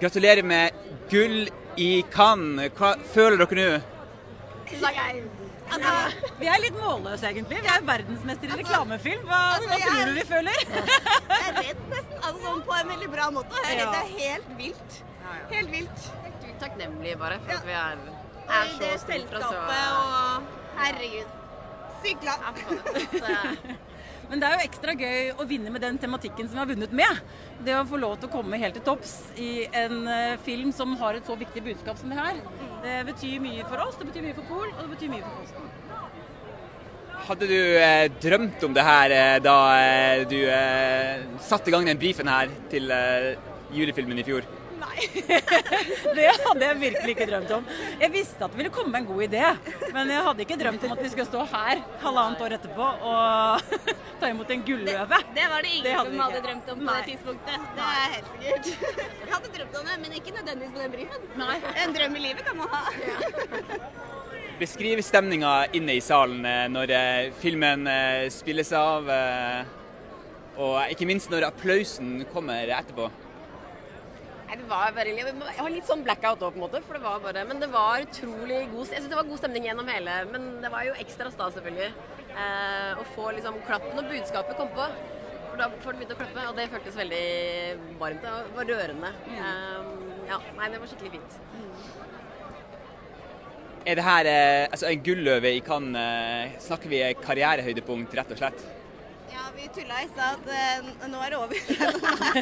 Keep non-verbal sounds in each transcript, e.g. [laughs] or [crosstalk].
Gratulerer med gull i Cannes. Hva føler dere nå? Altså, vi er litt målløse, egentlig. Vi er verdensmester i reklamefilm. Hva, Altså, hva tror er- du vi føler? [laughs] Jeg er redd nesten. Altså, sånn på en veldig bra måte. Jeg er redd det er helt vilt. Helt vilt. Helt utakknemlige, bare for at vi er, er så stolte fra så Herregud. Sykt [laughs] glad. Men det er jo ekstra gøy å vinne med den tematikken som vi har vunnet med. Det å få lov til å komme helt til topps i en eh, film som har et så viktig budskap som det her. Det betyr mye for oss, det betyr mye for Pol, og det betyr mye for Posten. Hadde du eh, drømt om det her eh, da eh, du eh, satte i gang den brifen her til eh, julefilmen i fjor? [laughs] Det hadde jeg virkelig ikke drømt om. Jeg visste at det ville komme en god idé, men jeg hadde ikke drømt om at vi skulle stå her halvannet år etterpå og [laughs] ta imot en gulløve. Det var det ingen Det hadde som hadde ikke. drømt om på Nei. det tidspunktet. Det er helt sikkert. [laughs] Jeg hadde drømt om det, men ikke nødvendigvis på den brifen. Nei. En drøm i livet kan man ha. Beskriv stemninga inne i salen eh, når eh, filmen eh, spilles av, og ikke minst når applausen kommer etterpå. Nei, det var veldig, jeg har litt sånn blackout òg, på en måte. For det var bare, men det var utrolig god Jeg synes det var god stemning gjennom hele. Men det var jo ekstra stas, selvfølgelig. Eh, å få liksom klappen og budskapet kom på. For da folk begynte å klappe, og det føltes veldig varmt. Det var rørende. Eh, ja, nei, det var skikkelig fint. Er det her eh, altså en gulløve i Cannes? eh, Snakker vi karrierehøydepunkt, rett og slett? Vi tulla i stad at eh, nå er det over.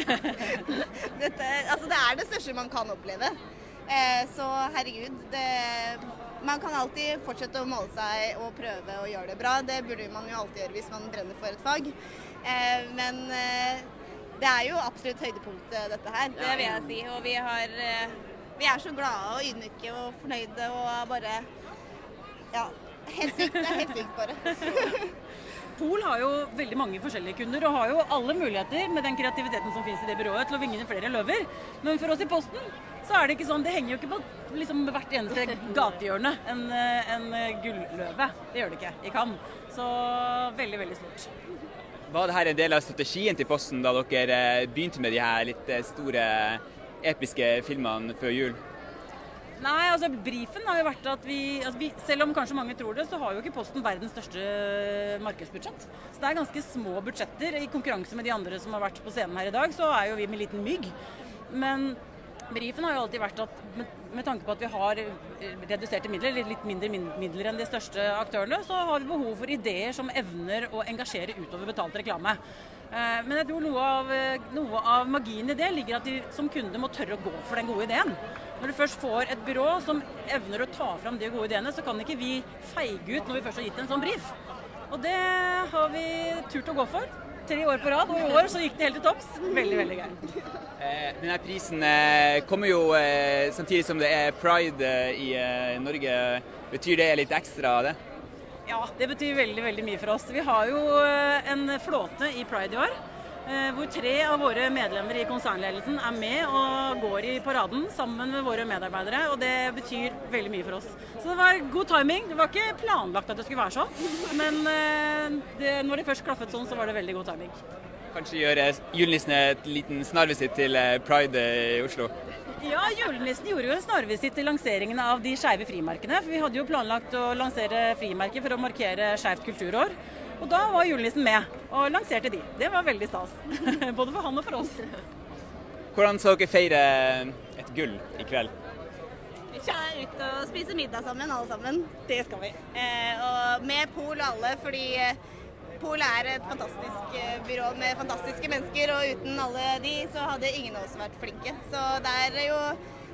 [laughs] Dette, altså, det er det største man kan oppleve. Eh, så herregud, det, man kan alltid fortsette å måle seg og prøve å gjøre det bra. Det burde man jo alltid gjøre hvis man brenner for et fag. Eh, men det er jo absolutt høydepunktet, dette her. Det vil jeg si. Og vi, har, vi er så glade og ydmyke og fornøyde og bare Ja. Helt sykt. Det er helt sykt, bare. [laughs] Pol har jo veldig mange forskjellige kunder og har jo alle muligheter med den kreativiteten som finnes i det byrået til å vinne flere løver. Men for oss i Posten så er det ikke sånn. Det henger jo ikke på liksom, hvert eneste gatehjørne en, eh, en gulløve. Det gjør det ikke i Cannes. Så veldig, veldig stort. Var dette en del av strategien til Posten da dere eh, begynte med de her litt eh, store, episke filmene før jul? Nei, altså brifen har jo vært at vi, altså vi Selv om kanskje mange tror det, så har jo ikke Posten verdens største markedsbudsjett. Så det er ganske små budsjetter. I konkurranse med de andre som har vært på scenen her i dag, så er jo vi med liten mygg. Men brifen har jo alltid vært at med, tanke på at vi har eh, reduserte midler, litt mindre midler enn de største aktørene, så har vi behov for ideer som evner å engasjere utover betalt reklame. Eh, Men jeg tror noe av, eh, noe av magien i det ligger at de som kunde må tørre å gå for den gode ideen. Når du først får et byrå som evner å ta fram de gode ideene, så kan ikke vi feige ut når vi først har gitt en sånn brief. Og det har vi turt å gå for. Tre år på rad, og i år så gikk det helt til topps. Veldig, veldig gøy. Eh, Denne prisen eh, kommer jo eh, samtidig som det er pride i Norge. Betyr det litt ekstra, det? Ja, det betyr veldig, veldig mye for oss. Vi har jo en flåte i Pride i år. Eh, Hvor tre av våre medlemmer i konsernledelsen er med og går i paraden sammen med våre medarbeidere. Og det betyr veldig mye for oss. Så det var god timing. Det var ikke planlagt at det skulle være sånn. Men eh, det, når det først klaffet sånn, så var det veldig god timing. Kanskje gjøre julenissen et liten snarvisitt til eh, pride i Oslo? Ja, julenissen gjorde jo en snarvisitt til lanseringen av de skeive frimerkene. For vi hadde jo planlagt å lansere frimerker for å markere Skeivt kulturår. Og da var julenissen med og lanserte de. Det var veldig stas. [laughs] Både for han og for oss. Hvordan skal dere feire et gull i kveld? Vi skal ut og spise middag sammen, alle sammen. Det skal vi. Eh, og med Pol og alle, fordi eh, Pol er et fantastisk eh, byrå med fantastiske mennesker, og uten alle de så hadde ingen av oss vært flinke. Så det er jo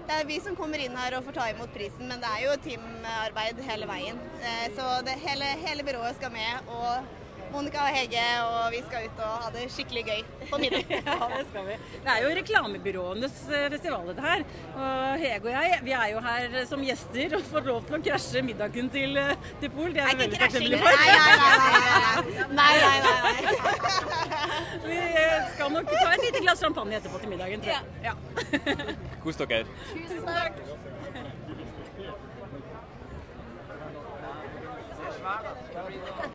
det er vi som kommer inn her og får ta imot prisen, men det er jo teamarbeid hele veien. Eh, så det, hele, hele byrået skal med, og Monica og Hege og vi skal ut og ha det skikkelig gøy på [laughs] middag. Ja, det skal vi. Det er jo reklamebyråenes eh, festival, dette her. Og Hege og jeg, vi er jo her som gjester og får lov til å krasje middagen til, eh, til Pol. Det er vi Nei, veldig takknemlige Nei, for. nei, nei. nei, nei, nei, nei. [laughs] Vi eh, skal nok ta et lite glass champagne etterpå til middagen, tror jeg. Ja. Kos dere. Tusen takk.